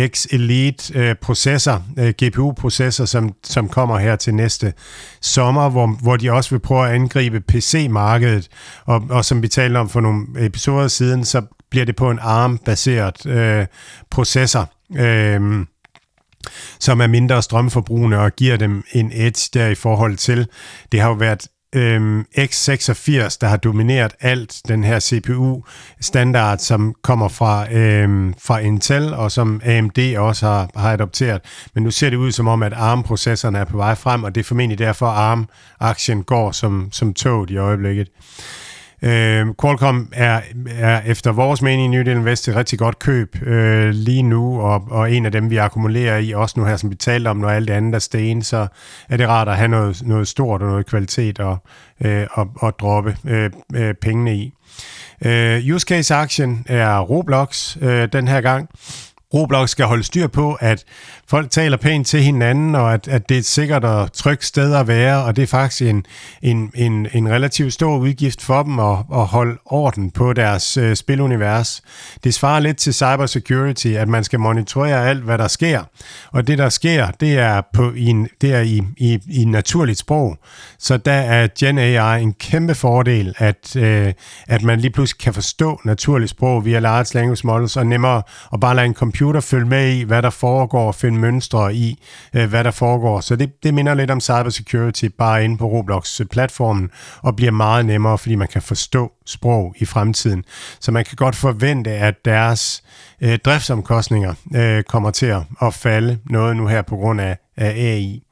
X Elite øh, processor, øh, GPU-processor, som, som kommer her til næste sommer, hvor, hvor de også vil prøve at angribe PC-markedet, og, og som vi talte om for nogle episoder siden, så bliver det på en ARM-baseret øh, processor, øh, som er mindre strømforbrugende og giver dem en edge der i forhold til. Det har jo været øhm, x86, der har domineret alt den her CPU-standard, som kommer fra, øhm, fra Intel, og som AMD også har, har adopteret. Men nu ser det ud som om, at ARM-processorerne er på vej frem, og det er formentlig derfor, at ARM-aktien går som, som toget i øjeblikket. Øh, Qualcomm er, er efter vores mening i New Deal Invest et rigtig godt køb øh, lige nu, og, og en af dem, vi akkumulerer i, også nu her, som vi talte om, når alt det andet er sten, så er det rart at have noget, noget stort og noget kvalitet og, øh, og, og droppe øh, øh, pengene i. Øh, use case action er Roblox øh, den her gang. Roblox skal holde styr på, at folk taler pænt til hinanden, og at, at det er et sikkert og trygt sted at være, og det er faktisk en, en, en, en relativt stor udgift for dem at, at holde orden på deres øh, spilunivers. Det svarer lidt til cybersecurity, at man skal monitorere alt, hvad der sker, og det, der sker, det er, på, i, en, det er i, i, i naturligt sprog. Så der er Gen AI en kæmpe fordel, at, øh, at man lige pludselig kan forstå naturligt sprog via large language models, og nemmere at bare lade en computer følge med i, hvad der foregår, og finde mønstre i, øh, hvad der foregår. Så det, det minder lidt om cybersecurity, bare inde på Roblox-platformen, og bliver meget nemmere, fordi man kan forstå sprog i fremtiden. Så man kan godt forvente, at deres øh, driftsomkostninger øh, kommer til at falde noget nu her på grund af, af AI.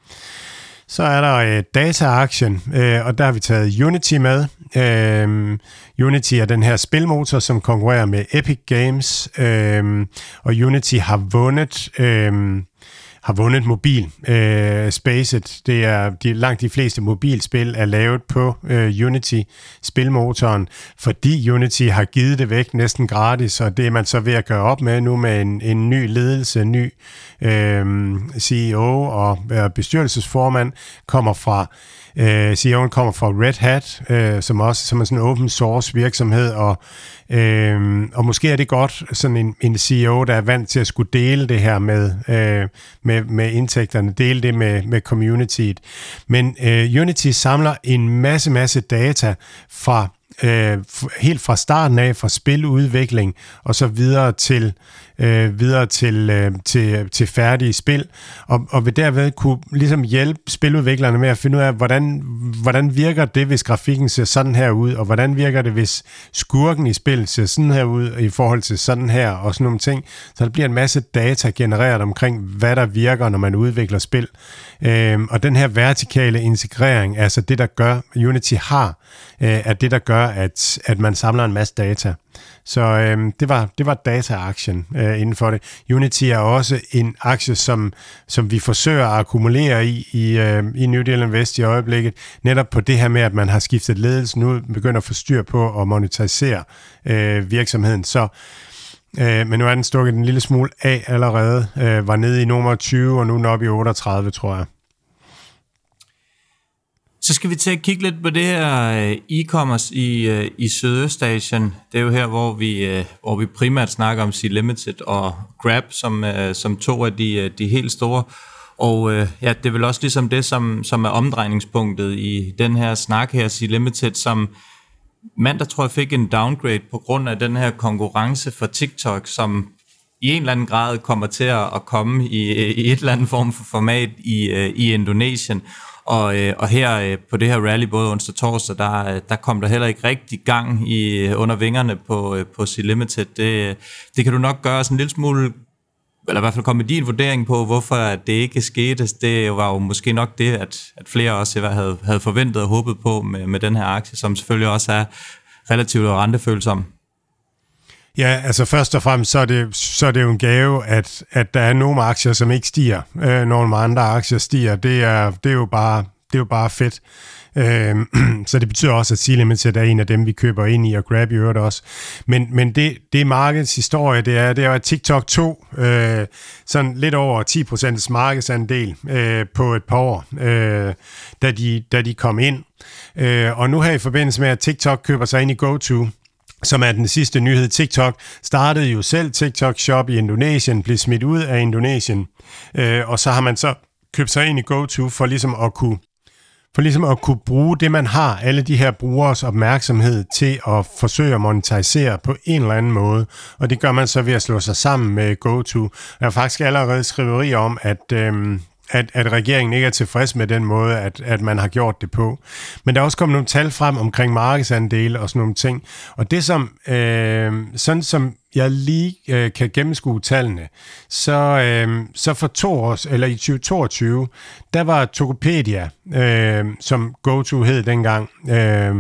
Så er der øh, data-aktien, øh, og der har vi taget Unity med. Øhm, Unity er den her spilmotor, som konkurrerer med Epic Games, øhm, og Unity har vundet... Øhm, har vundet mobil øh, spacet. Det er de, langt de fleste mobilspil er lavet på øh, Unity spilmotoren, fordi Unity har givet det væk næsten gratis, og det er man så ved at gøre op med nu med en, en ny ledelse, en ny øh, CEO og øh, bestyrelsesformand kommer fra Øh, Øh, CEO'en kommer fra Red Hat, øh, som også som er sådan en open source virksomhed, og, øh, og måske er det godt sådan en, en CEO, der er vant til at skulle dele det her med, øh, med, med indtægterne, dele det med, med communityet. Men øh, Unity samler en masse, masse data fra øh, helt fra starten af, fra spiludvikling og så videre til øh, videre til, øh, til, til færdige spil, og, og vil derved kunne ligesom hjælpe spiludviklerne med at finde ud af, hvordan, hvordan virker det, hvis grafikken ser sådan her ud, og hvordan virker det, hvis skurken i spillet ser sådan her ud i forhold til sådan her, og sådan nogle ting. Så der bliver en masse data genereret omkring, hvad der virker, når man udvikler spil. Øh, og den her vertikale integrering, altså det, der gør, Unity har, øh, er det, der gør, at, at man samler en masse data. Så øh, det var, det var data-aktien øh, inden for det. Unity er også en aktie, som, som vi forsøger at akkumulere i i, øh, i New Deal Invest i øjeblikket, netop på det her med, at man har skiftet ledelsen ud, begynder at få styr på at monetisere øh, virksomheden. Så Øh, men nu er den stukket en lille smule af allerede. Øh, var nede i nummer 20, og nu er den oppe i 38, tror jeg. Så skal vi til at kigge lidt på det her øh, e-commerce i, øh, i Sydøstasien. Det er jo her, hvor vi, øh, hvor vi primært snakker om C-Limited og Grab som, som to af de, de helt store. Og ja, det er vel også ligesom det, som, som er omdrejningspunktet i den her snak her, C-Limited, som mandag tror jeg fik en downgrade på grund af den her konkurrence for TikTok, som i en eller anden grad kommer til at komme i, i et eller andet form for format i, i Indonesien. Og, øh, og her øh, på det her rally, både onsdag og torsdag, der, øh, der kom der heller ikke rigtig gang i, øh, under vingerne på, øh, på C-Limited. Det, øh, det kan du nok gøre sådan en lille smule eller i hvert fald komme med din vurdering på, hvorfor det ikke skete. Det var jo måske nok det, at, at flere også havde, havde forventet og håbet på med, med den her aktie, som selvfølgelig også er relativt rentefølsom. Ja, altså først og fremmest, så er det, så er det jo en gave, at, at der er nogle aktier, som ikke stiger, øh, når andre aktier stiger. Det er, det er, jo, bare, det er jo bare fedt. Øh, [clears throat] så det betyder også, at C-Limited er en af dem, vi køber ind i, og Grab i øvrigt også. Men, men det, det er markedets historie, det er, det er at TikTok 2, øh, sådan lidt over 10% markedsandel øh, på et par år, øh, da, de, da de kom ind. Øh, og nu her i forbindelse med, at TikTok køber sig ind i GoTo, som er den sidste nyhed. TikTok startede jo selv TikTok Shop i Indonesien, blev smidt ud af Indonesien, øh, og så har man så købt sig ind i GoTo for ligesom at kunne for ligesom at kunne bruge det, man har, alle de her brugeres opmærksomhed til at forsøge at monetisere på en eller anden måde. Og det gør man så ved at slå sig sammen med GoTo. Der er faktisk allerede skriverier om, at øh, at, at regeringen ikke er tilfreds med den måde, at, at man har gjort det på. Men der er også kommet nogle tal frem omkring markedsandele og sådan nogle ting. Og det som, øh, sådan som jeg lige øh, kan gennemskue tallene, så, øh, så for to år, eller i 2022, der var Tokopedia, øh, som GoTo hed dengang, øh,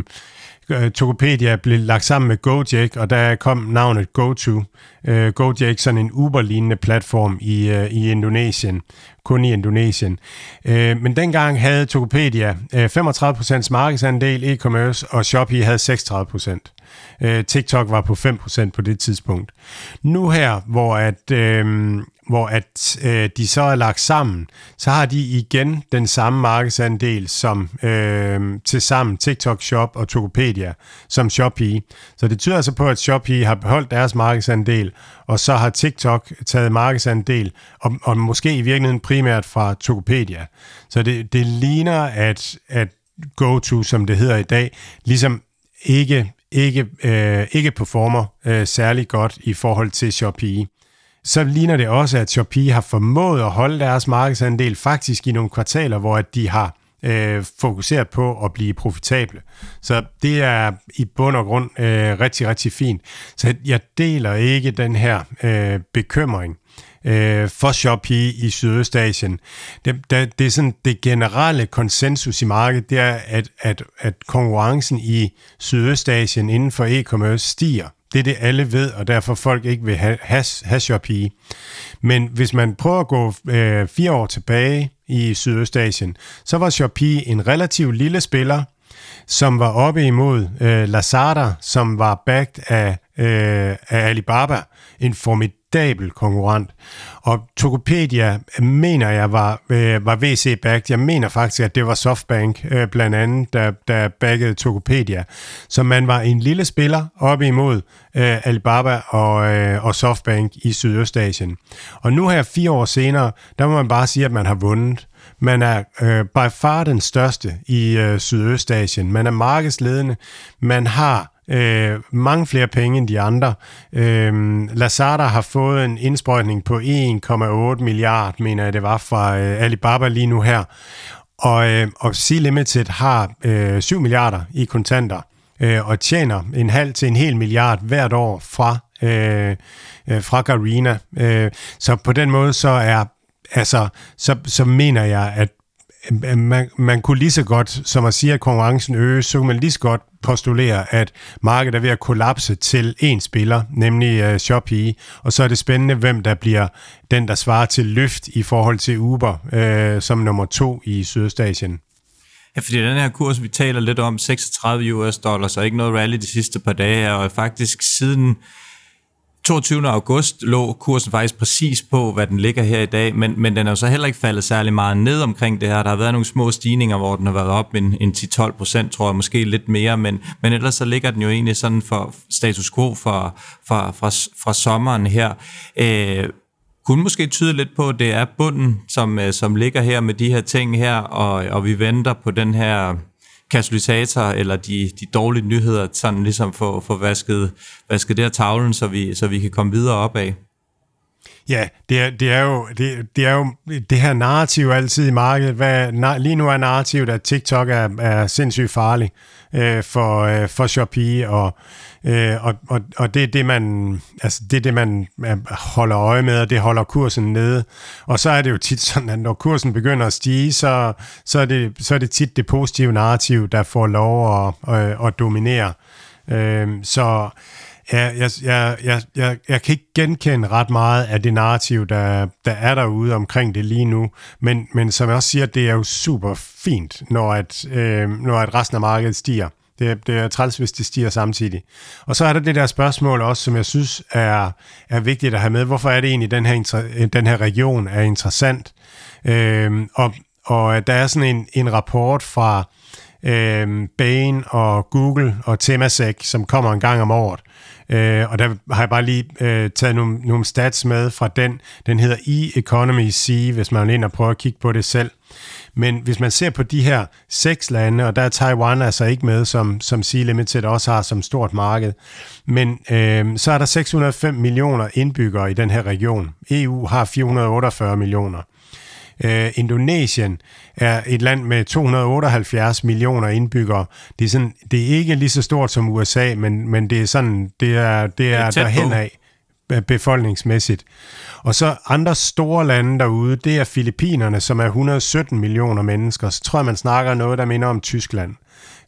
Øh, Tokopedia blev lagt sammen med Gojek, og der kom navnet GoTo. Uh, øh, Gojek sådan en Uber-lignende platform i, øh, i Indonesien, kun i Indonesien. Uh, men dengang havde Tokopedia 35% markedsandel e-commerce, og Shopee havde 36%. Uh, TikTok var på 5% på det tidspunkt. Nu her, hvor at, Øh, hvor at øh, de så er lagt sammen, så har de igen den samme markedsandel som øh, til sammen TikTok Shop og Tokopedia som Shopee. Så det tyder altså på, at Shopee har beholdt deres markedsandel, og så har TikTok taget markedsandel, og, og måske i virkeligheden primært fra Tokopedia. Så det, det ligner, at, at GoTo, som det hedder i dag, ligesom ikke, ikke, øh, ikke performer øh, særlig godt i forhold til Shopee så ligner det også, at Shopee har formået at holde deres markedsandel faktisk i nogle kvartaler, hvor de har øh, fokuseret på at blive profitable. Så det er i bund og grund øh, rigtig, rigtig fint. Så jeg deler ikke den her øh, bekymring øh, for Shopee i Sydøstasien. Det, det, det er sådan det generelle konsensus i markedet, det er, at, at, at konkurrencen i Sydøstasien inden for e-commerce stiger. Det er det, alle ved, og derfor folk ikke vil have, have, have Men hvis man prøver at gå øh, fire år tilbage i Sydøstasien, så var Shopee en relativt lille spiller, som var oppe imod øh, Lazada, som var backed af, øh, af Alibaba, en formidabel konkurrent. Og Tokopedia øh, mener jeg var, øh, var VC-backed. Jeg mener faktisk, at det var Softbank øh, blandt andet, der, der backede Tokopedia. Så man var en lille spiller op imod øh, Alibaba og, øh, og Softbank i Sydøstasien. Og nu her fire år senere, der må man bare sige, at man har vundet. Man er øh, by far den største i øh, Sydøstasien. Man er markedsledende. Man har øh, mange flere penge end de andre. Øh, Lazada har fået en indsprøjtning på 1,8 milliard, mener jeg det var, fra øh, Alibaba lige nu her. Og, øh, og C-Limited har øh, 7 milliarder i kontanter øh, og tjener en halv til en hel milliard hvert år fra, øh, øh, fra Garena. Øh, så på den måde så er altså, så, så mener jeg, at Øhm, man, man kunne lige så godt, som at sige, at konkurrencen øges, så kunne man lige så godt postulere, at markedet er ved at kollapse til én spiller, nemlig uh, Shopee, og så er det spændende, hvem der bliver den, der svarer til løft i forhold til Uber uh, som nummer to i Sydøstasien. Ja, fordi den her kurs, vi taler lidt om, 36 US dollars, og ikke noget rally de sidste par dage, og faktisk siden 22. august lå kursen faktisk præcis på, hvad den ligger her i dag, men, men den er jo så heller ikke faldet særlig meget ned omkring det her. Der har været nogle små stigninger, hvor den har været op en, en 10-12 procent, tror jeg, måske lidt mere, men, men ellers så ligger den jo egentlig sådan for status quo fra, fra, fra, fra sommeren her. Øh, kunne måske tyde lidt på, at det er bunden, som, øh, som ligger her med de her ting her, og, og vi venter på den her katalysator eller de, de dårlige nyheder, sådan ligesom få, få vasket, vasket der tavlen, så vi, så vi kan komme videre opad. Ja, det er, det er, jo, det, det er jo det her narrativ altid i markedet. Hvad, na, lige nu er narrativet, at TikTok er, er sindssygt farlig øh, for, øh, for Shopee, og, øh, og, og, og det er det, man, altså, det er det, man holder øje med, og det holder kursen nede. Og så er det jo tit sådan, at når kursen begynder at stige, så, så, er, det, så er det tit det positive narrativ, der får lov at, at, at dominere. Øh, så Ja, jeg, jeg, jeg, jeg, jeg kan ikke genkende ret meget af det narrativ, der, der er derude omkring det lige nu, men, men som jeg også siger, det er jo super fint, når, at, øh, når at resten af markedet stiger. Det, det er træls, hvis det stiger samtidig. Og så er der det der spørgsmål også, som jeg synes er, er vigtigt at have med. Hvorfor er det egentlig, den her, den her region er interessant? Øh, og, og der er sådan en, en rapport fra øh, Bain og Google og Temasek, som kommer en gang om året, Øh, og der har jeg bare lige øh, taget nogle, nogle stats med fra den. Den hedder E-Economy C, hvis man vil ind og prøve at kigge på det selv. Men hvis man ser på de her seks lande, og der er Taiwan altså ikke med, som, som Sea Limited også har som stort marked, men øh, så er der 605 millioner indbyggere i den her region. EU har 448 millioner. Øh, Indonesien er et land med 278 millioner indbyggere. Det er, sådan, det er ikke lige så stort som USA, men, men det er sådan, det er, det er, det er derhen af befolkningsmæssigt. Og så andre store lande derude, det er Filippinerne, som er 117 millioner mennesker. Så tror jeg, man snakker noget, der minder om Tyskland.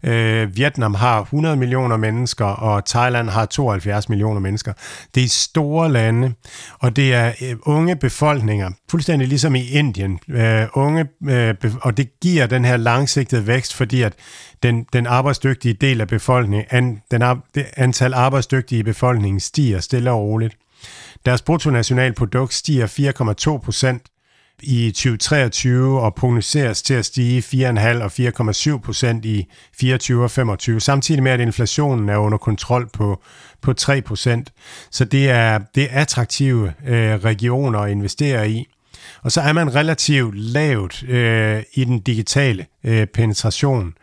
Øh, Vietnam har 100 millioner mennesker, og Thailand har 72 millioner mennesker. Det er store lande, og det er øh, unge befolkninger, fuldstændig ligesom i Indien. Øh, unge, øh, og det giver den her langsigtede vækst, fordi at den, den arbejdsdygtige del af befolkningen, an, den ar, det antal arbejdsdygtige i befolkningen stiger stille og roligt. Deres bruttonationalprodukt stiger 4,2 procent i 2023 og prognoseres til at stige 4,5 og 4,7 procent i 24 og 25, samtidig med, at inflationen er under kontrol på, på 3 procent. Så det er, det er attraktive øh, regioner at investere i. Og så er man relativt lavt øh, i den digitale øh, penetration.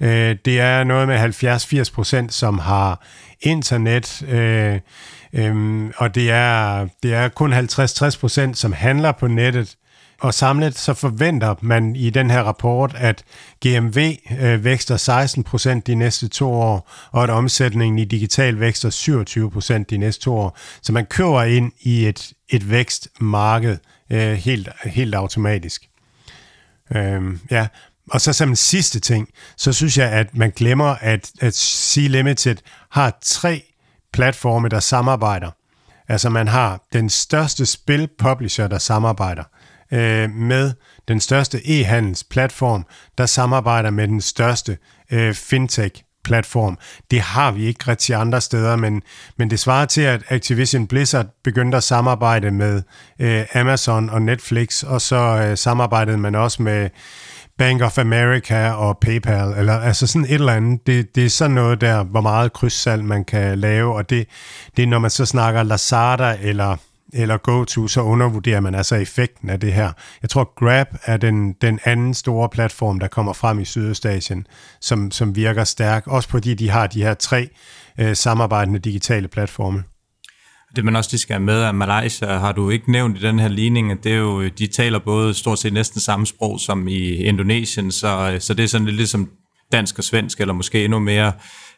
Øh, det er noget med 70-80 procent, som har internet, øh, øh, og det er, det er kun 50-60 procent, som handler på nettet. Og samlet så forventer man i den her rapport, at GMV øh, vækster 16 procent de næste to år, og at omsætningen i digital vækster 27 procent de næste to år. Så man kører ind i et, et vækstmarked øh, helt, helt automatisk. Øh, ja, og så som en sidste ting, så synes jeg, at man glemmer, at, at C-Limited har tre platforme, der samarbejder. Altså man har den største spil-publisher, der samarbejder øh, med den største e-handelsplatform, der samarbejder med den største øh, fintech platform. Det har vi ikke rigtig andre steder, men, men det svarer til, at Activision Blizzard begyndte at samarbejde med øh, Amazon og Netflix, og så øh, samarbejdede man også med Bank of America og PayPal, eller altså sådan et eller andet. Det, det er sådan noget der, hvor meget krydssalg man kan lave, og det, det er, når man så snakker Lazada eller eller GoTo, så undervurderer man altså effekten af det her. Jeg tror, Grab er den, den anden store platform, der kommer frem i Sydøstasien, som, som virker stærk, også fordi de har de her tre øh, samarbejdende digitale platforme. Det man også lige skal have med, at Malaysia har du ikke nævnt i den her ligning, at det er jo, de taler både stort set næsten samme sprog som i Indonesien, så, øh, så det er sådan lidt ligesom dansk og svensk, eller måske endnu mere øh,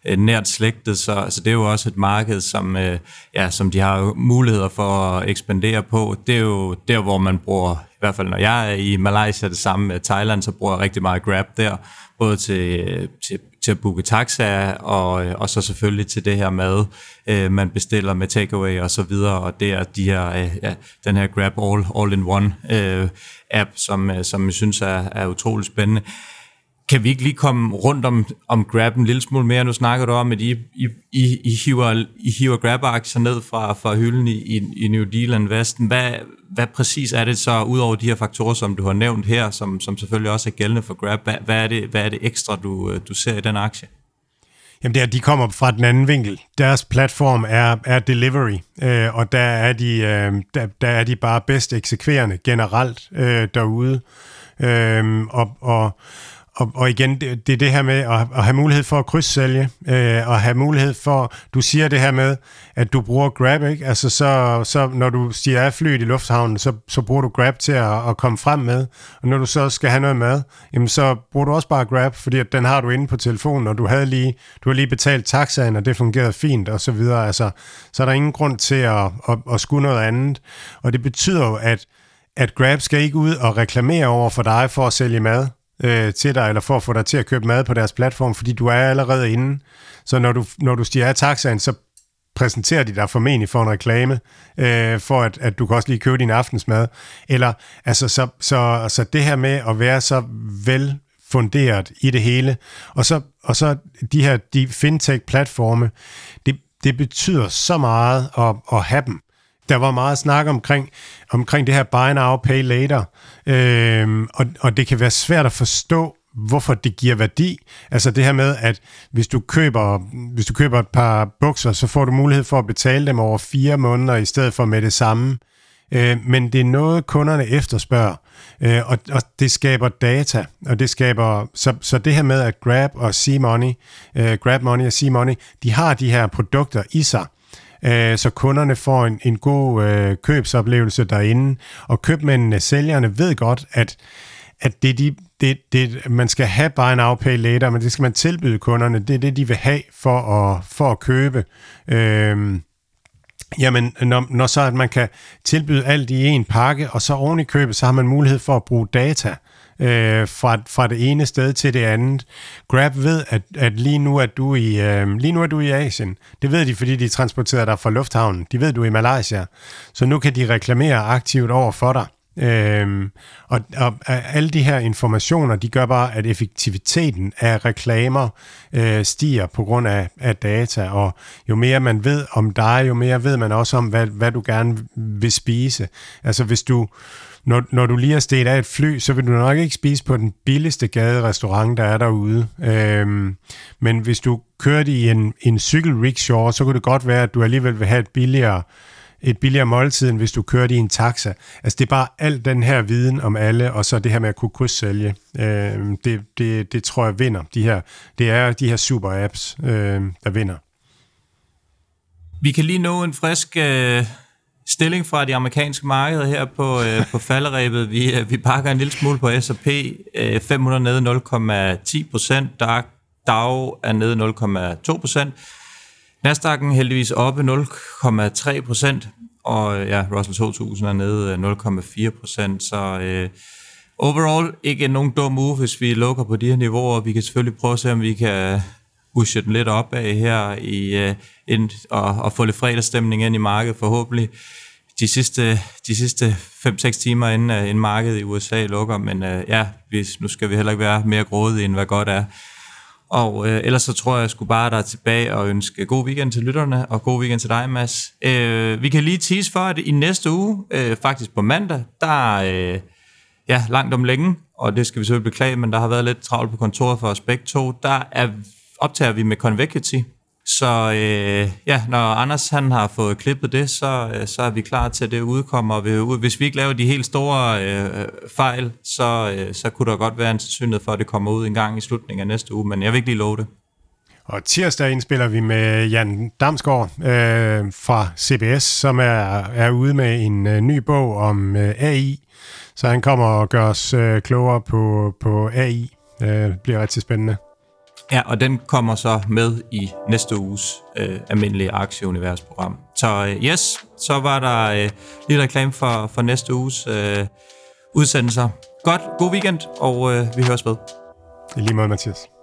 Øh, nært slægtet, så, så det er jo også et marked, som, øh, ja, som de har muligheder for at ekspandere på. Det er jo der, hvor man bruger, i hvert fald når jeg er i Malaysia, det samme med Thailand, så bruger jeg rigtig meget Grab der, både til, til til at booke taxa og, øh, og så selvfølgelig til det her mad, øh, man bestiller med takeaway og så videre, og det er de her, øh, ja, den her Grab All, All in One øh, app, som, øh, som jeg synes er, er utrolig spændende. Kan vi ikke lige komme rundt om, om Grab en lille smule mere? Nu snakker du om, at I, I, I, I hiver, I hiver Grab-aktier ned fra, fra hylden i, i, i New Zealand Vesten. Hvad, hvad præcis er det så, udover de her faktorer, som du har nævnt her, som, som selvfølgelig også er gældende for Grab, hvad, hvad, er, det, hvad er det ekstra, du, du ser i den aktie? Jamen det er, de kommer fra den anden vinkel. Deres platform er, er delivery, øh, og der er, de, øh, der, der er de bare bedst eksekverende generelt øh, derude. Øh, og, og, og, og igen, det, det er det her med at, at have mulighed for at krydssælge, øh, og have mulighed for, du siger det her med, at du bruger Grab, ikke? Altså så, så når du stiger af flyet i lufthavnen, så, så bruger du Grab til at, at komme frem med, og når du så skal have noget mad, jamen så bruger du også bare Grab, fordi at den har du inde på telefonen, og du havde lige, du har lige betalt taxaen, og det fungerede fint, og så videre. Altså, så er der ingen grund til at, at, at skulle noget andet, og det betyder jo, at at Grab skal ikke ud og reklamere over for dig for at sælge mad øh, til dig, eller for at få dig til at købe mad på deres platform, fordi du er allerede inde. Så når du, når du stiger af taxaen, så præsenterer de dig formentlig for en reklame, øh, for at, at du kan også lige købe din aftensmad. Eller, altså, så, så, så det her med at være så vel funderet i det hele, og så, og så de her de fintech-platforme, det, det betyder så meget at, at have dem der var meget snak omkring, omkring det her buy now, pay later, øhm, og, og det kan være svært at forstå, hvorfor det giver værdi. Altså det her med, at hvis du køber, hvis du køber et par bukser, så får du mulighed for at betale dem over fire måneder, i stedet for med det samme. Øh, men det er noget, kunderne efterspørger, øh, og, og det skaber data, og det skaber, så, så det her med, at Grab og C-Money, øh, Grab Money og C-Money, de har de her produkter i sig, øh, så kunderne får en, en god øh, købsoplevelse derinde. Og købmændene, sælgerne, ved godt, at, at det, de, det, det, man skal have buy now, pay later, men det skal man tilbyde kunderne. Det er det, de vil have for at, for at købe. Øh, Jamen, når, når så at man kan tilbyde alt i en pakke, og så oven i købet, så har man mulighed for at bruge data øh, fra, fra det ene sted til det andet. Grab ved, at, at lige, nu er du i, øh, lige nu er du i Asien. Det ved de, fordi de transporterer dig fra lufthavnen. De ved, du er i Malaysia. Så nu kan de reklamere aktivt over for dig. Øhm, og, og alle de her informationer, de gør bare, at effektiviteten af reklamer øh, stiger på grund af, af data, og jo mere man ved om dig, jo mere ved man også om, hvad, hvad du gerne vil spise. Altså hvis du, når, når du lige har stedt af et fly, så vil du nok ikke spise på den billigste gaderestaurant, der er derude. Øhm, men hvis du kører i en, en cykelrickshaw, så kunne det godt være, at du alligevel vil have et billigere et billigere måltid, end hvis du kører i en taxa. Altså det er bare al den her viden om alle, og så det her med at kunne krydssælge. Øh, det, det, det tror jeg vinder. De her, det er de her super apps, øh, der vinder. Vi kan lige nå en frisk øh, stilling fra de amerikanske markeder her på, øh, på [laughs] falderæbet. Vi, øh, vi pakker en lille smule på S&P. Øh, 500 nede 0,10 procent. Dow er nede 0,2 procent. Nasdaq'en heldigvis oppe 0,3 procent. Og ja, Russell 2000 er nede 0,4 procent. Så øh, overall ikke nogen dum move, hvis vi lukker på de her niveauer. Vi kan selvfølgelig prøve at se, om vi kan pushe den lidt op af her i, øh, ind, og, og få lidt fredagsstemning ind i markedet forhåbentlig de sidste, de sidste 5-6 timer inden, uh, inden markedet i USA lukker, men uh, ja, hvis, nu skal vi heller ikke være mere grådige, end hvad godt er. Og uh, ellers så tror jeg, jeg skulle bare der tilbage og ønske god weekend til lytterne, og god weekend til dig, Mads. Uh, vi kan lige tease for, at i næste uge, uh, faktisk på mandag, der er uh, ja, langt om længe, og det skal vi selvfølgelig beklage, men der har været lidt travlt på kontoret for os begge to, der er, optager vi med Convexity, Så øh, ja, når Anders han har fået klippet det, så, øh, så er vi klar til, at det udkommer. Hvis vi ikke laver de helt store øh, fejl, så, øh, så kunne der godt være en sandsynlighed for, at det kommer ud en gang i slutningen af næste uge, men jeg vil ikke lige love det. Og tirsdag indspiller vi med Jan Damsgaard øh, fra CBS, som er, er ude med en øh, ny bog om øh, AI. Så han kommer og gør os øh, klogere på, på AI. Det øh, bliver rigtig spændende. Ja, og den kommer så med i næste uges øh, almindelige aktieuniversprogram. Så øh, yes, så var der øh, lidt reklame for, for næste uges øh, udsendelser. Godt, god weekend, og øh, vi høres ved. I lige måde, Mathias.